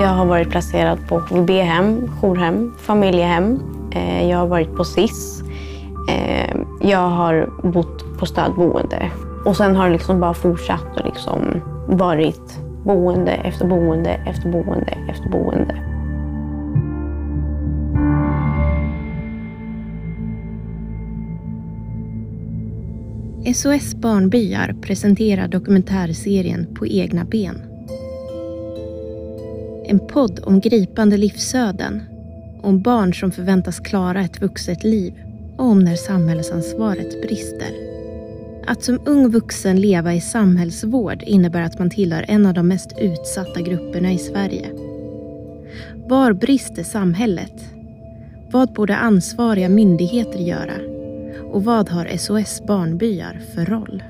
Jag har varit placerad på HVB-hem, jourhem, familjehem. Eh, jag har varit på SIS. Eh, jag har bott på stödboende. Och sen har det liksom bara fortsatt och liksom varit boende efter boende efter boende efter boende. SOS Barnbyar presenterar dokumentärserien På egna ben. En podd om gripande livsöden, om barn som förväntas klara ett vuxet liv och om när samhällsansvaret brister. Att som ung vuxen leva i samhällsvård innebär att man tillhör en av de mest utsatta grupperna i Sverige. Var brister samhället? Vad borde ansvariga myndigheter göra? Och vad har SOS Barnbyar för roll?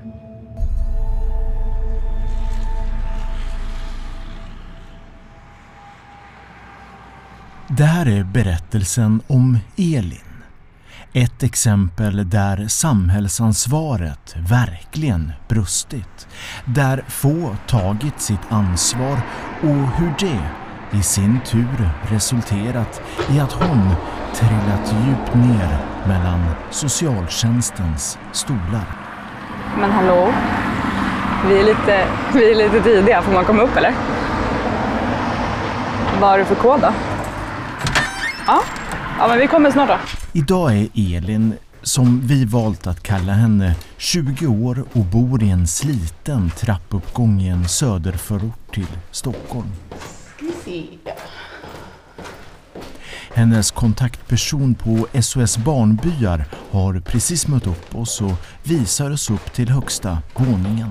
Det här är berättelsen om Elin. Ett exempel där samhällsansvaret verkligen brustit. Där få tagit sitt ansvar och hur det i sin tur resulterat i att hon trillat djupt ner mellan socialtjänstens stolar. Men hallå? Vi är lite, vi är lite tidiga. Får man komma upp eller? Vad har du för kod då? Ja, ja men vi kommer snart då. Idag är Elin, som vi valt att kalla henne, 20 år och bor i en sliten trappuppgång i en söderförort till Stockholm. Hennes kontaktperson på SOS Barnbyar har precis mött upp oss och visar oss upp till högsta våningen.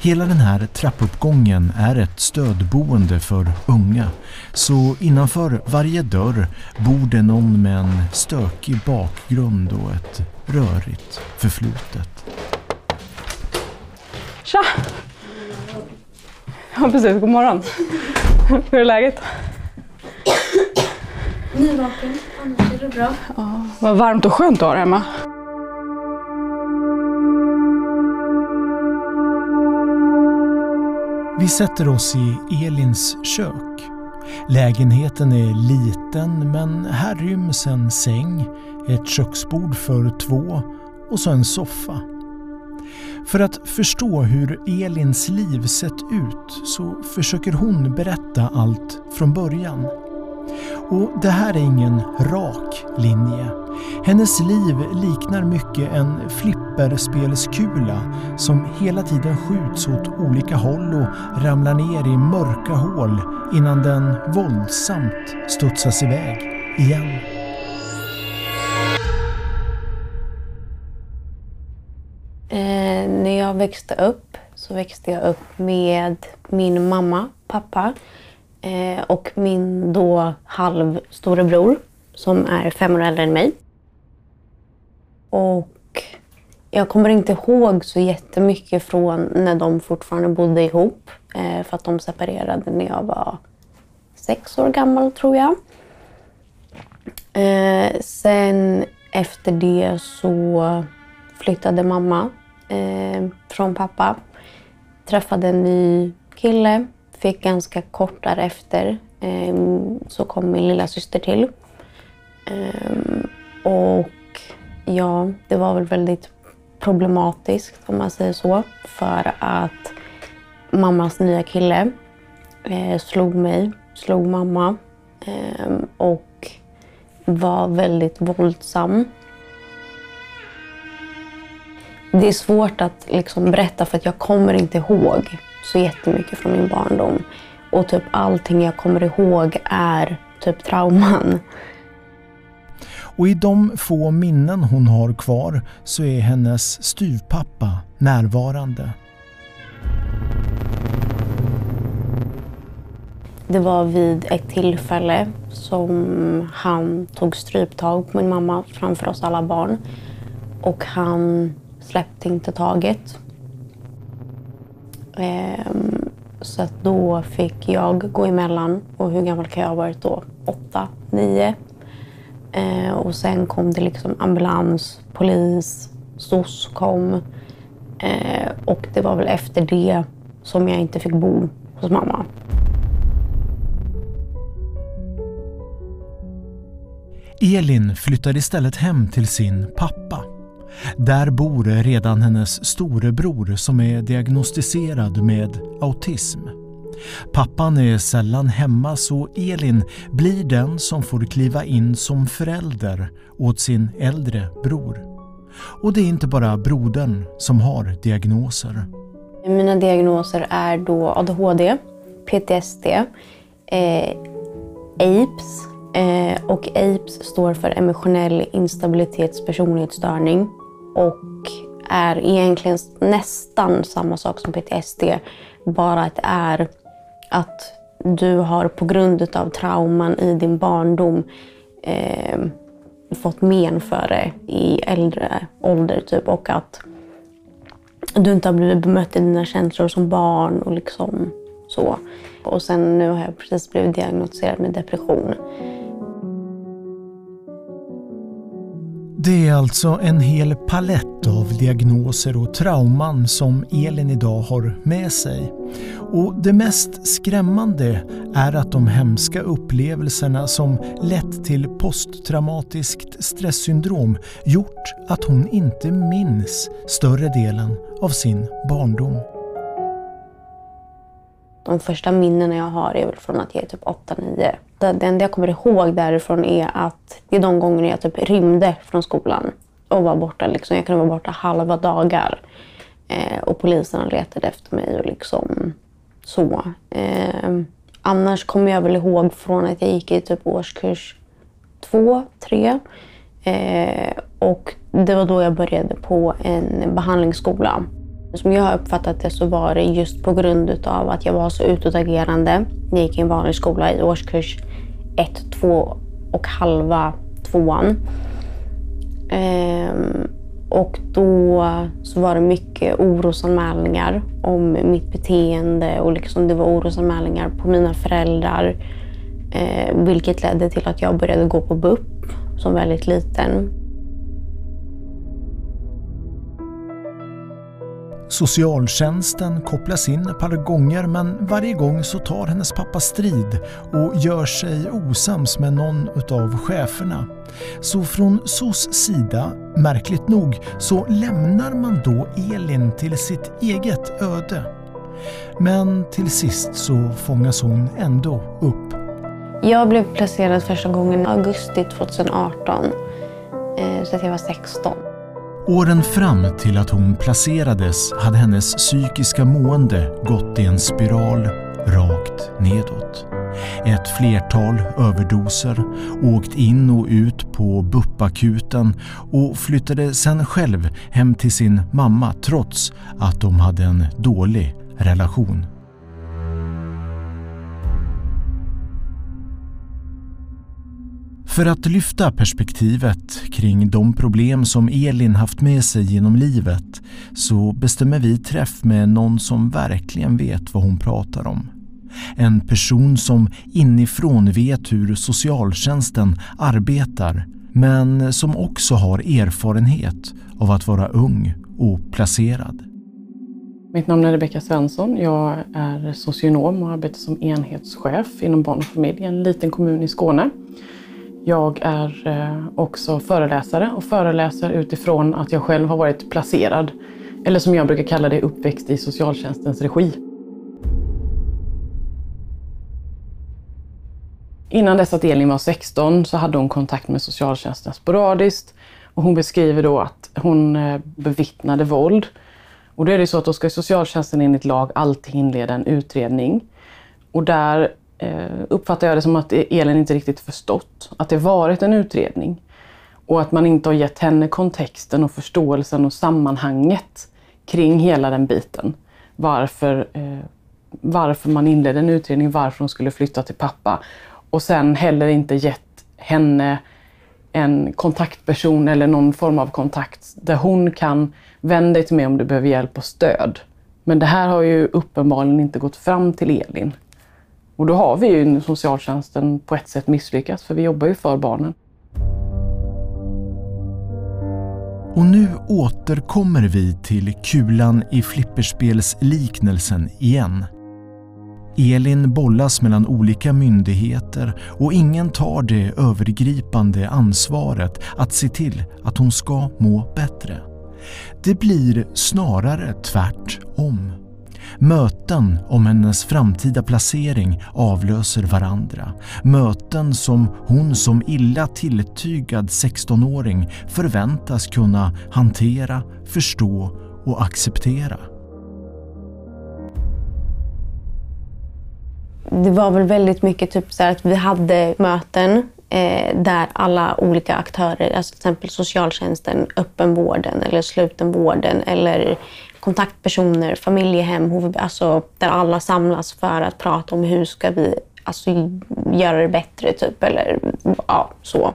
Hela den här trappuppgången är ett stödboende för unga. Så innanför varje dörr bor det någon med en stökig bakgrund och ett rörigt förflutet. Tja! Ja precis, god morgon. Hur är läget? Nyvaken, annars är det bra. Ja, vad varmt och skönt du har hemma. Vi sätter oss i Elins kök. Lägenheten är liten men här ryms en säng, ett köksbord för två och så en soffa. För att förstå hur Elins liv sett ut så försöker hon berätta allt från början. Och det här är ingen rak linje. Hennes liv liknar mycket en flipperspelskula som hela tiden skjuts åt olika håll och ramlar ner i mörka hål innan den våldsamt studsas iväg igen. Eh, när jag växte upp så växte jag upp med min mamma, pappa eh, och min då halvstorebror som är fem år äldre än mig. Och jag kommer inte ihåg så jättemycket från när de fortfarande bodde ihop. Eh, för att de separerade när jag var sex år gammal tror jag. Eh, sen efter det så flyttade mamma eh, från pappa. Träffade en ny kille. Fick ganska kort därefter eh, så kom min lilla syster till. Ehm, och ja, det var väl väldigt problematiskt om man säger så. För att mammas nya kille eh, slog mig, slog mamma eh, och var väldigt våldsam. Det är svårt att liksom berätta för att jag kommer inte ihåg så jättemycket från min barndom. Och typ allting jag kommer ihåg är typ trauman. Och i de få minnen hon har kvar så är hennes styvpappa närvarande. Det var vid ett tillfälle som han tog stryptag på min mamma framför oss alla barn. Och han släppte inte taget. Ehm, så att då fick jag gå emellan. Och hur gammal kan jag ha varit då? Åtta, nio. Ehm, och sen kom det liksom ambulans, polis, SOS kom. Ehm, och det var väl efter det som jag inte fick bo hos mamma. Elin flyttade istället hem till sin pappa. Där bor redan hennes storebror som är diagnostiserad med autism. Pappan är sällan hemma så Elin blir den som får kliva in som förälder åt sin äldre bror. Och det är inte bara brodern som har diagnoser. Mina diagnoser är då ADHD, PTSD, eh, APES eh, och APES står för emotionell instabilitets personlighetsstörning och är egentligen nästan samma sak som PTSD, bara att det är att du har på grund av trauman i din barndom eh, fått men för det i äldre ålder typ och att du inte har blivit bemött i dina känslor som barn och liksom så. Och sen nu har jag precis blivit diagnostiserad med depression. Det är alltså en hel palett av diagnoser och trauman som Elin idag har med sig. Och det mest skrämmande är att de hemska upplevelserna som lett till posttraumatiskt stresssyndrom gjort att hon inte minns större delen av sin barndom. De första minnena jag har är väl från att jag är typ 8-9. Det enda jag kommer ihåg därifrån är att det är de gånger jag typ rymde från skolan och var borta. Liksom. Jag kunde vara borta halva dagar. Eh, och poliserna letade efter mig och liksom så. Eh, annars kommer jag väl ihåg från att jag gick i typ årskurs två, tre. Eh, och det var då jag började på en behandlingsskola. Som jag har uppfattat det så var det just på grund av att jag var så utåtagerande. Jag gick i en vanlig skola i årskurs ett, två och halva tvåan. Ehm, och då så var det mycket orosanmälningar om mitt beteende och liksom det var orosanmälningar på mina föräldrar. Eh, vilket ledde till att jag började gå på BUP som väldigt liten. Socialtjänsten kopplas in ett par gånger men varje gång så tar hennes pappa strid och gör sig osams med någon utav cheferna. Så från SOS sida, märkligt nog, så lämnar man då Elin till sitt eget öde. Men till sist så fångas hon ändå upp. Jag blev placerad första gången i augusti 2018, eh, så att jag var 16. Åren fram till att hon placerades hade hennes psykiska mående gått i en spiral rakt nedåt. Ett flertal överdoser, åkt in och ut på BUP-akuten och flyttade sen själv hem till sin mamma trots att de hade en dålig relation. För att lyfta perspektivet kring de problem som Elin haft med sig genom livet så bestämmer vi träff med någon som verkligen vet vad hon pratar om. En person som inifrån vet hur socialtjänsten arbetar men som också har erfarenhet av att vara ung och placerad. Mitt namn är Rebecka Svensson. Jag är socionom och arbetar som enhetschef inom barn och familj i en liten kommun i Skåne. Jag är eh, också föreläsare och föreläser utifrån att jag själv har varit placerad, eller som jag brukar kalla det, uppväxt i socialtjänstens regi. Innan dess att Elin var 16 så hade hon kontakt med socialtjänsten sporadiskt och hon beskriver då att hon eh, bevittnade våld. Och då är det så att då ska socialtjänsten enligt lag alltid inleda en utredning. Och där Eh, uppfattar jag det som att Elin inte riktigt förstått att det varit en utredning. Och att man inte har gett henne kontexten och förståelsen och sammanhanget kring hela den biten. Varför, eh, varför man inledde en utredning, varför hon skulle flytta till pappa. Och sen heller inte gett henne en kontaktperson eller någon form av kontakt där hon kan vända dig till mig om du behöver hjälp och stöd. Men det här har ju uppenbarligen inte gått fram till Elin. Och då har vi ju socialtjänsten på ett sätt misslyckats, för vi jobbar ju för barnen. Och nu återkommer vi till kulan i flipperspelsliknelsen igen. Elin bollas mellan olika myndigheter och ingen tar det övergripande ansvaret att se till att hon ska må bättre. Det blir snarare tvärtom. Möten om hennes framtida placering avlöser varandra. Möten som hon som illa tilltygad 16-åring förväntas kunna hantera, förstå och acceptera. Det var väl väldigt mycket typ så att vi hade möten eh, där alla olika aktörer, alltså till exempel socialtjänsten, öppenvården eller slutenvården eller kontaktpersoner, familjehem, HVB, alltså där alla samlas för att prata om hur ska vi alltså, göra det bättre, typ, eller ja, så.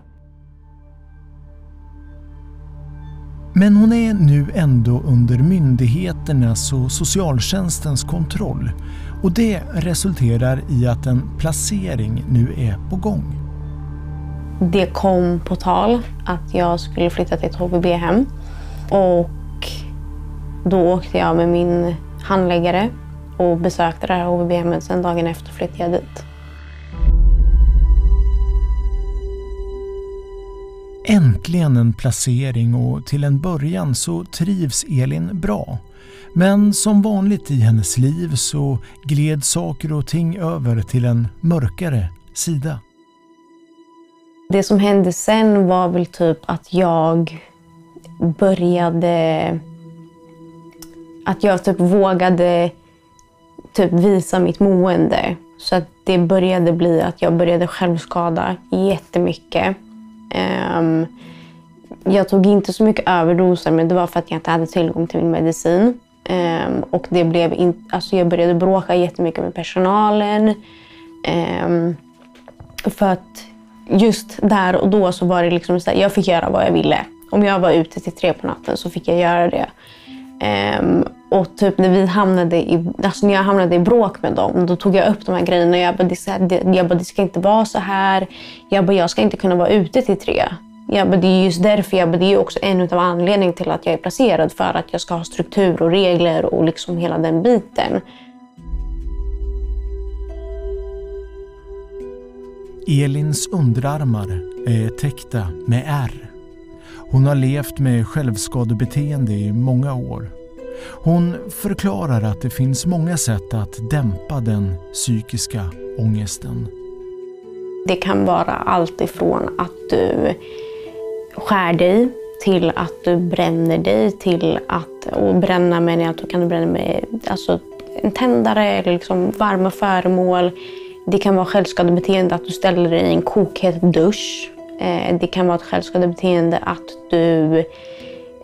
Men hon är nu ändå under myndigheternas och socialtjänstens kontroll och det resulterar i att en placering nu är på gång. Det kom på tal att jag skulle flytta till ett HVB-hem och då åkte jag med min handläggare och besökte det här HVB-hemmet. Sen dagen efter flyttade jag dit. Äntligen en placering och till en början så trivs Elin bra. Men som vanligt i hennes liv så gled saker och ting över till en mörkare sida. Det som hände sen var väl typ att jag började att jag typ vågade typ visa mitt mående. Så att det började bli att jag började självskada jättemycket. Um, jag tog inte så mycket överdoser men det var för att jag inte hade tillgång till min medicin. Um, och det blev in, alltså jag började bråka jättemycket med personalen. Um, för att just där och då så var det liksom så här, jag fick göra vad jag ville. Om jag var ute till tre på natten så fick jag göra det. Um, och typ när, vi hamnade i, alltså när jag hamnade i bråk med dem, då tog jag upp de här grejerna. Jag bara, det, här, jag bara, det ska inte vara så här. Jag bara, jag ska inte kunna vara ute till tre. Jag bara, det är just därför. Jag bara, det är också en av anledningarna till att jag är placerad. För att jag ska ha struktur och regler och liksom hela den biten. Elins underarmar är täckta med ärr. Hon har levt med självskadebeteende i många år. Hon förklarar att det finns många sätt att dämpa den psykiska ångesten. Det kan vara allt ifrån att du skär dig till att du bränner dig till att, och bränna menar jag att du kan bränna med alltså, en tändare eller liksom varma föremål. Det kan vara självskadebeteende att du ställer dig i en kokhet dusch. Eh, det kan vara ett självskadebeteende att du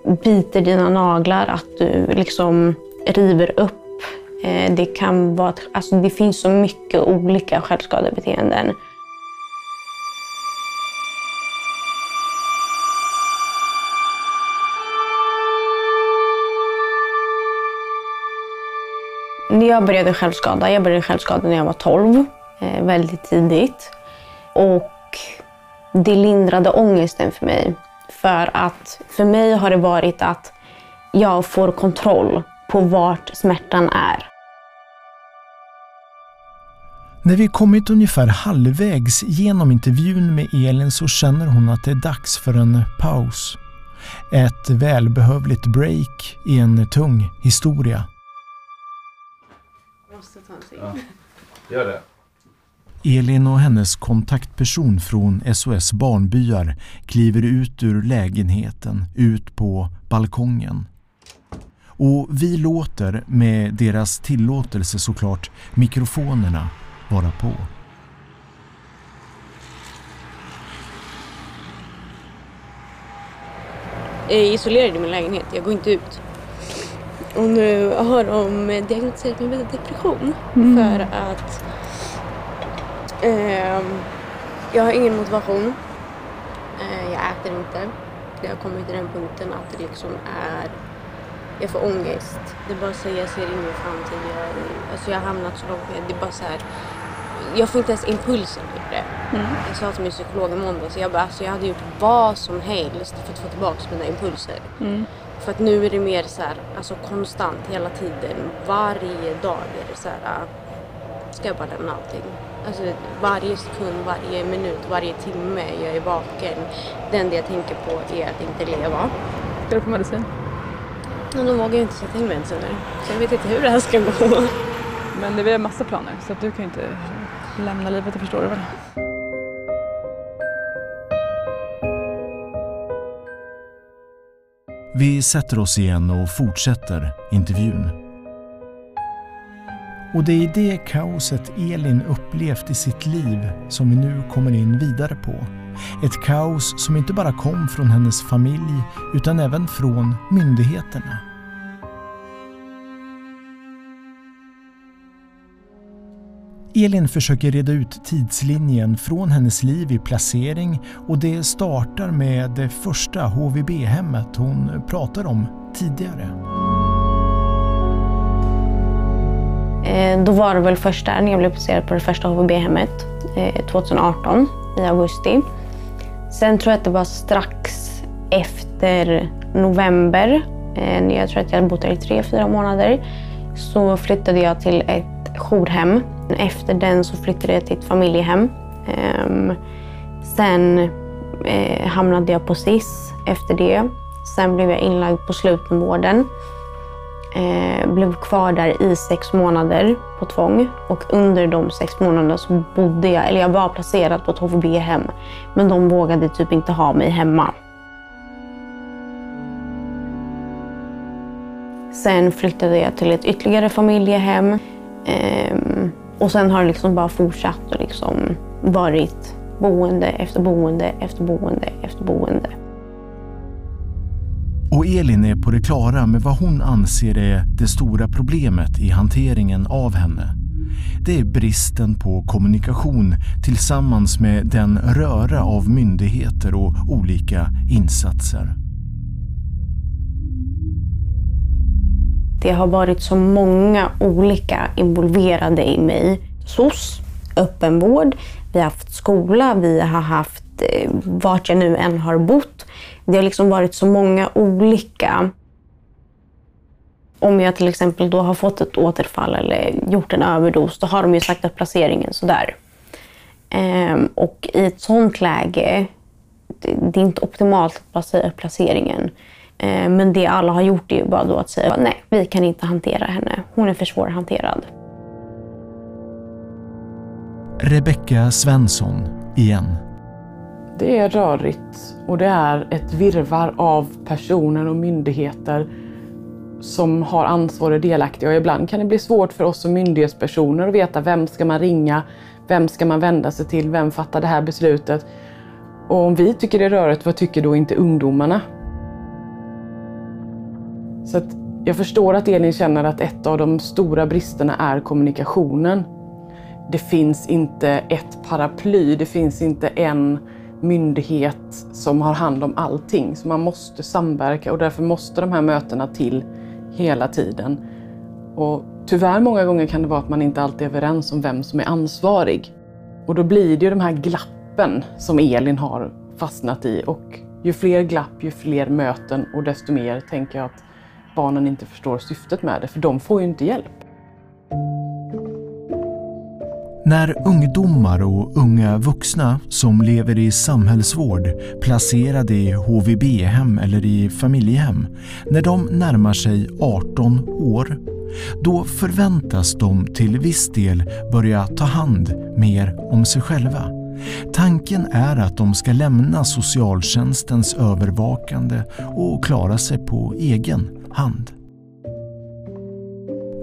biter dina naglar, att du liksom river upp. Eh, det, kan vara, alltså det finns så mycket olika självskadebeteenden. Jag började självskada. Jag började självskada när jag var 12, eh, väldigt tidigt. Och det lindrade ångesten för mig. För att för mig har det varit att jag får kontroll på vart smärtan är. När vi kommit ungefär halvvägs genom intervjun med Elin så känner hon att det är dags för en paus. Ett välbehövligt break i en tung historia. Jag måste ta en. Ja, gör det. Elin och hennes kontaktperson från SOS Barnbyar kliver ut ur lägenheten, ut på balkongen. Och vi låter, med deras tillåtelse såklart, mikrofonerna vara på. Jag är isolerad i min lägenhet, jag går inte ut. Och nu har de diagnostiserat mig med depression. Mm. För att Eh, jag har ingen motivation. Eh, jag äter inte. Det har kommit till den punkten att det liksom är... Jag får ångest. Det är bara så jag ser ingen framtid. Jag, alltså jag har hamnat så långt ner. Det är bara så här, jag får inte ens impulsen det. Mm. Jag sa till min psykolog i måndags, jag, bara, alltså jag hade gjort vad som helst för att få tillbaka mina impulser. Mm. För att nu är det mer så här, alltså konstant hela tiden. Varje dag är det så här ska jag bara lämna allting. Alltså varje sekund, varje minut, varje timme jag är vaken. Det enda jag tänker på är att inte leva. Ska du på medicin? Men de vågar ju inte sätta in mediciner. Så jag vet inte hur det här ska gå. Men det vi har massa planer så att du kan ju inte lämna livet, det förstår du väl? Vi sätter oss igen och fortsätter intervjun. Och det är i det kaoset Elin upplevt i sitt liv som vi nu kommer in vidare på. Ett kaos som inte bara kom från hennes familj utan även från myndigheterna. Elin försöker reda ut tidslinjen från hennes liv i placering och det startar med det första HVB-hemmet hon pratar om tidigare. Eh, då var det väl först där när jag blev placerad på det första HVB-hemmet 2018 eh, i augusti. Sen tror jag att det var strax efter november, eh, jag tror att jag hade bott där i tre, fyra månader, så flyttade jag till ett jourhem. Efter den så flyttade jag till ett familjehem. Ehm, sen hamnade jag på SIS efter det. Sen blev jag inlagd på slutenvården. Eh, blev kvar där i sex månader på tvång. Och under de sex månaderna så bodde jag, eller jag var placerad på ett HVB-hem. Men de vågade typ inte ha mig hemma. Sen flyttade jag till ett ytterligare familjehem. Ehm, och sen har det liksom bara fortsatt och liksom varit boende efter boende efter boende efter boende. Och Elin är på det klara med vad hon anser är det stora problemet i hanteringen av henne. Det är bristen på kommunikation tillsammans med den röra av myndigheter och olika insatser. Det har varit så många olika involverade i mig. SOS, öppenvård, vi har haft skola, vi har haft eh, vart jag nu än har bott. Det har liksom varit så många olika. Om jag till exempel då har fått ett återfall eller gjort en överdos, då har de ju sagt att placeringen sådär. Ehm, och i ett sånt läge, det, det är inte optimalt att bara säga placeringen. Ehm, men det alla har gjort är ju bara då att säga nej, vi kan inte hantera henne. Hon är för svårhanterad. Rebecka Svensson igen. Det är rörigt och det är ett virvar av personer och myndigheter som har ansvar och är delaktiga. Och ibland kan det bli svårt för oss som myndighetspersoner att veta vem ska man ringa, vem ska man vända sig till, vem fattar det här beslutet? Och om vi tycker det är rörigt, vad tycker då inte ungdomarna? Så att jag förstår att Elin känner att ett av de stora bristerna är kommunikationen. Det finns inte ett paraply, det finns inte en myndighet som har hand om allting. Så man måste samverka och därför måste de här mötena till hela tiden. Och tyvärr många gånger kan det vara att man inte alltid är överens om vem som är ansvarig. Och då blir det ju de här glappen som Elin har fastnat i. Och ju fler glapp, ju fler möten och desto mer tänker jag att barnen inte förstår syftet med det, för de får ju inte hjälp. När ungdomar och unga vuxna som lever i samhällsvård, placerade i HVB-hem eller i familjehem, när de närmar sig 18 år, då förväntas de till viss del börja ta hand mer om sig själva. Tanken är att de ska lämna socialtjänstens övervakande och klara sig på egen hand.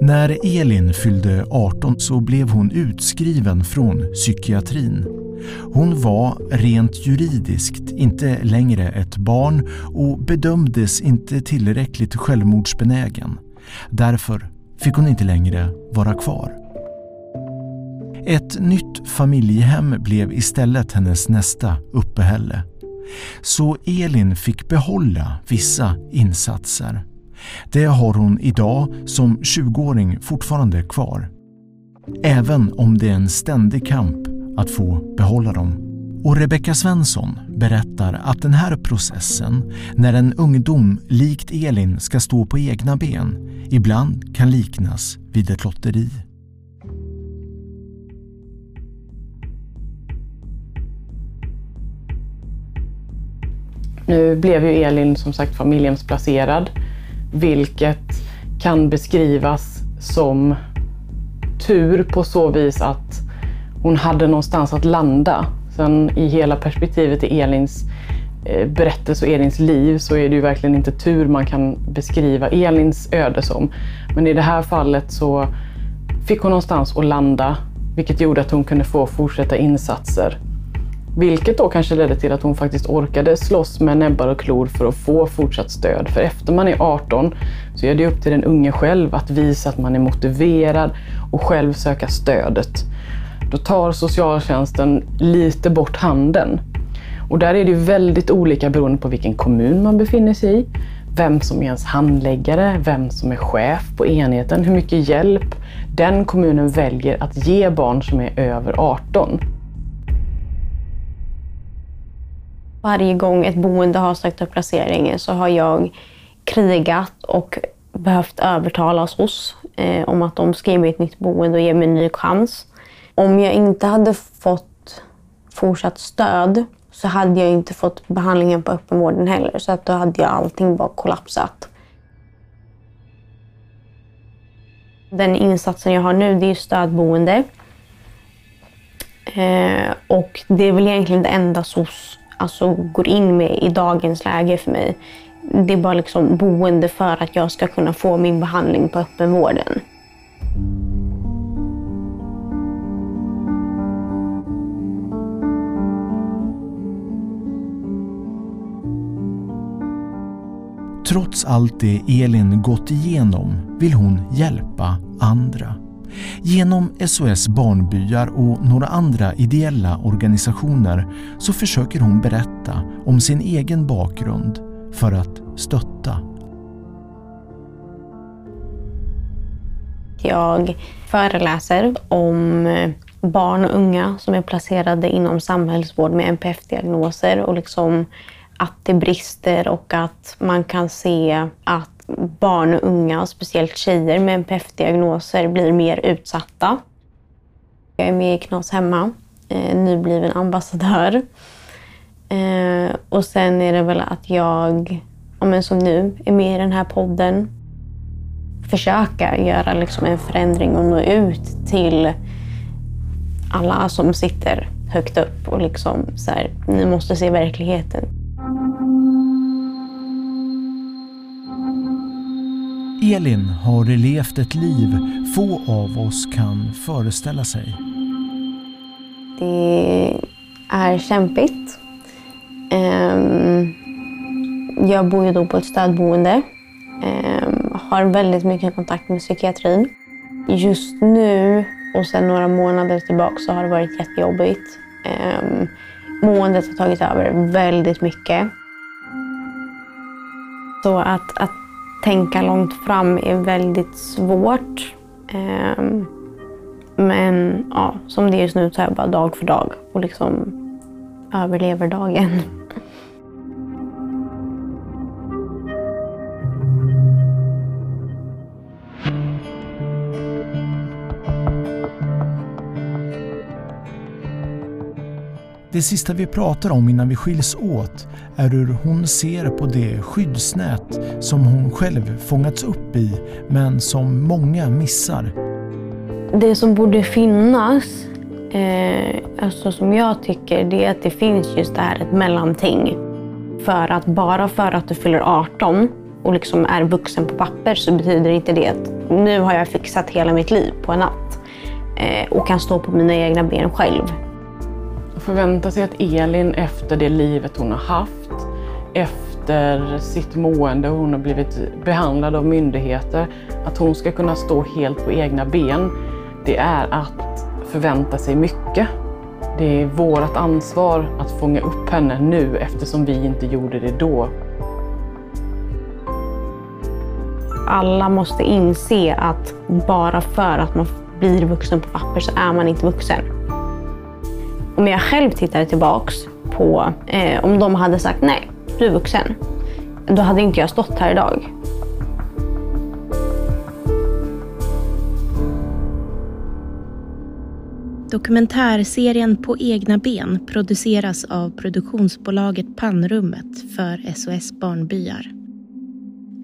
När Elin fyllde 18 så blev hon utskriven från psykiatrin. Hon var rent juridiskt inte längre ett barn och bedömdes inte tillräckligt självmordsbenägen. Därför fick hon inte längre vara kvar. Ett nytt familjehem blev istället hennes nästa uppehälle. Så Elin fick behålla vissa insatser. Det har hon idag som 20-åring fortfarande kvar. Även om det är en ständig kamp att få behålla dem. Och Rebecka Svensson berättar att den här processen, när en ungdom likt Elin ska stå på egna ben, ibland kan liknas vid ett lotteri. Nu blev ju Elin som sagt familjehemsplacerad vilket kan beskrivas som tur på så vis att hon hade någonstans att landa. Sen i hela perspektivet i Elins eh, berättelse och Elins liv så är det ju verkligen inte tur man kan beskriva Elins öde som. Men i det här fallet så fick hon någonstans att landa, vilket gjorde att hon kunde få fortsätta insatser. Vilket då kanske ledde till att hon faktiskt orkade slåss med näbbar och klor för att få fortsatt stöd. För efter man är 18 så är det upp till den unge själv att visa att man är motiverad och själv söka stödet. Då tar socialtjänsten lite bort handen. Och där är det väldigt olika beroende på vilken kommun man befinner sig i, vem som är ens handläggare, vem som är chef på enheten, hur mycket hjälp den kommunen väljer att ge barn som är över 18. Varje gång ett boende har sökt upp placeringen så har jag krigat och behövt övertalas hos eh, om att de ska ge mig ett nytt boende och ge mig en ny chans. Om jag inte hade fått fortsatt stöd så hade jag inte fått behandlingen på öppenvården heller. Så att då hade jag allting bara kollapsat. Den insatsen jag har nu det är stödboende. Eh, och det är väl egentligen det enda SOS alltså, går in med i dagens läge för mig. Det är bara liksom boende för att jag ska kunna få min behandling på öppenvården. Trots allt det Elin gått igenom vill hon hjälpa andra. Genom SOS Barnbyar och några andra ideella organisationer så försöker hon berätta om sin egen bakgrund för att stötta. Jag föreläser om barn och unga som är placerade inom samhällsvård med NPF-diagnoser och liksom att det brister och att man kan se att barn och unga, och speciellt tjejer med NPF-diagnoser, blir mer utsatta. Jag är med i Knas hemma, eh, nybliven ambassadör. Eh, och sen är det väl att jag, ja, som nu, är med i den här podden. Försöka göra liksom en förändring och nå ut till alla som sitter högt upp och liksom så här, ni måste se verkligheten. Elin har levt ett liv få av oss kan föreställa sig. Det är kämpigt. Ehm, jag bor ju då på ett stödboende. Ehm, har väldigt mycket kontakt med psykiatrin. Just nu och sedan några månader tillbaka så har det varit jättejobbigt. Ehm, måendet har tagit över väldigt mycket. Så att, att tänka långt fram är väldigt svårt. Ehm, men ja, som det är just nu så är jag bara dag för dag och liksom överlever dagen. Det sista vi pratar om innan vi skiljs åt är hur hon ser på det skyddsnät som hon själv fångats upp i men som många missar. Det som borde finnas, eh, alltså som jag tycker, det är att det finns just det här ett mellanting. För att bara för att du fyller 18 och liksom är vuxen på papper så betyder inte det att nu har jag fixat hela mitt liv på en natt eh, och kan stå på mina egna ben själv förvänta sig att Elin efter det livet hon har haft, efter sitt mående och hon har blivit behandlad av myndigheter, att hon ska kunna stå helt på egna ben, det är att förvänta sig mycket. Det är vårt ansvar att fånga upp henne nu eftersom vi inte gjorde det då. Alla måste inse att bara för att man blir vuxen på papper så är man inte vuxen. Om jag själv tittade tillbaks på eh, om de hade sagt nej, du är vuxen. Då hade inte jag stått här idag. Dokumentärserien På egna ben produceras av produktionsbolaget Pannrummet för SOS Barnbyar.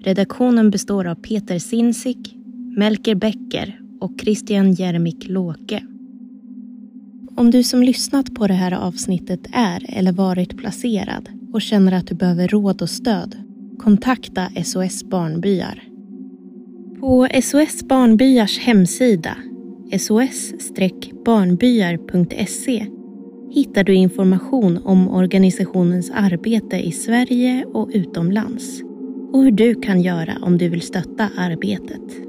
Redaktionen består av Peter Sinsik, Melker Becker och Christian Jermik Låke. Om du som lyssnat på det här avsnittet är eller varit placerad och känner att du behöver råd och stöd, kontakta SOS Barnbyar. På SOS Barnbyars hemsida, sos-barnbyar.se, hittar du information om organisationens arbete i Sverige och utomlands och hur du kan göra om du vill stötta arbetet.